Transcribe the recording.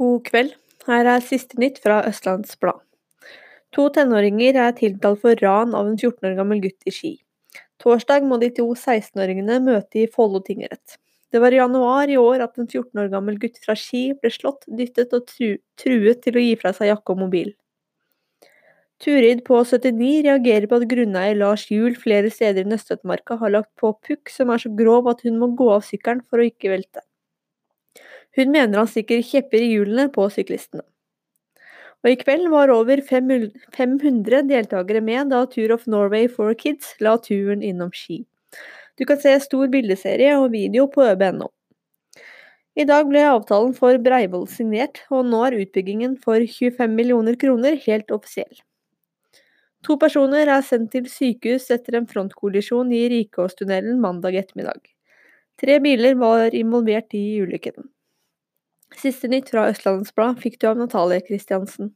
God kveld. Her er siste nytt fra Østlands Blad. To tenåringer er tiltalt for ran av en 14 år gammel gutt i Ski. Torsdag må de to 16-åringene møte i Follo tingrett. Det var i januar i år at en 14 år gammel gutt fra Ski ble slått, dyttet og truet til å gi fra seg jakke og mobil. Turid på 79 reagerer på at grunneier Lars Juel flere steder i Nøstøtmarka har lagt på pukk som er så grov at hun må gå av sykkelen for å ikke velte. Hun mener han stikker kjepper i hjulene på syklistene. Og I kveld var over 500 deltakere med da Tour of Norway for Kids la turen innom Ski. Du kan se stor bildeserie og video på øb.no. I dag ble avtalen for Breivoll signert, og nå er utbyggingen for 25 millioner kroner helt offisiell. To personer er sendt til sykehus etter en frontkollisjon i Rikåstunnelen mandag ettermiddag. Tre biler var involvert i ulykken. Siste nytt fra Østlandets Blad fikk du av Natalie Kristiansen.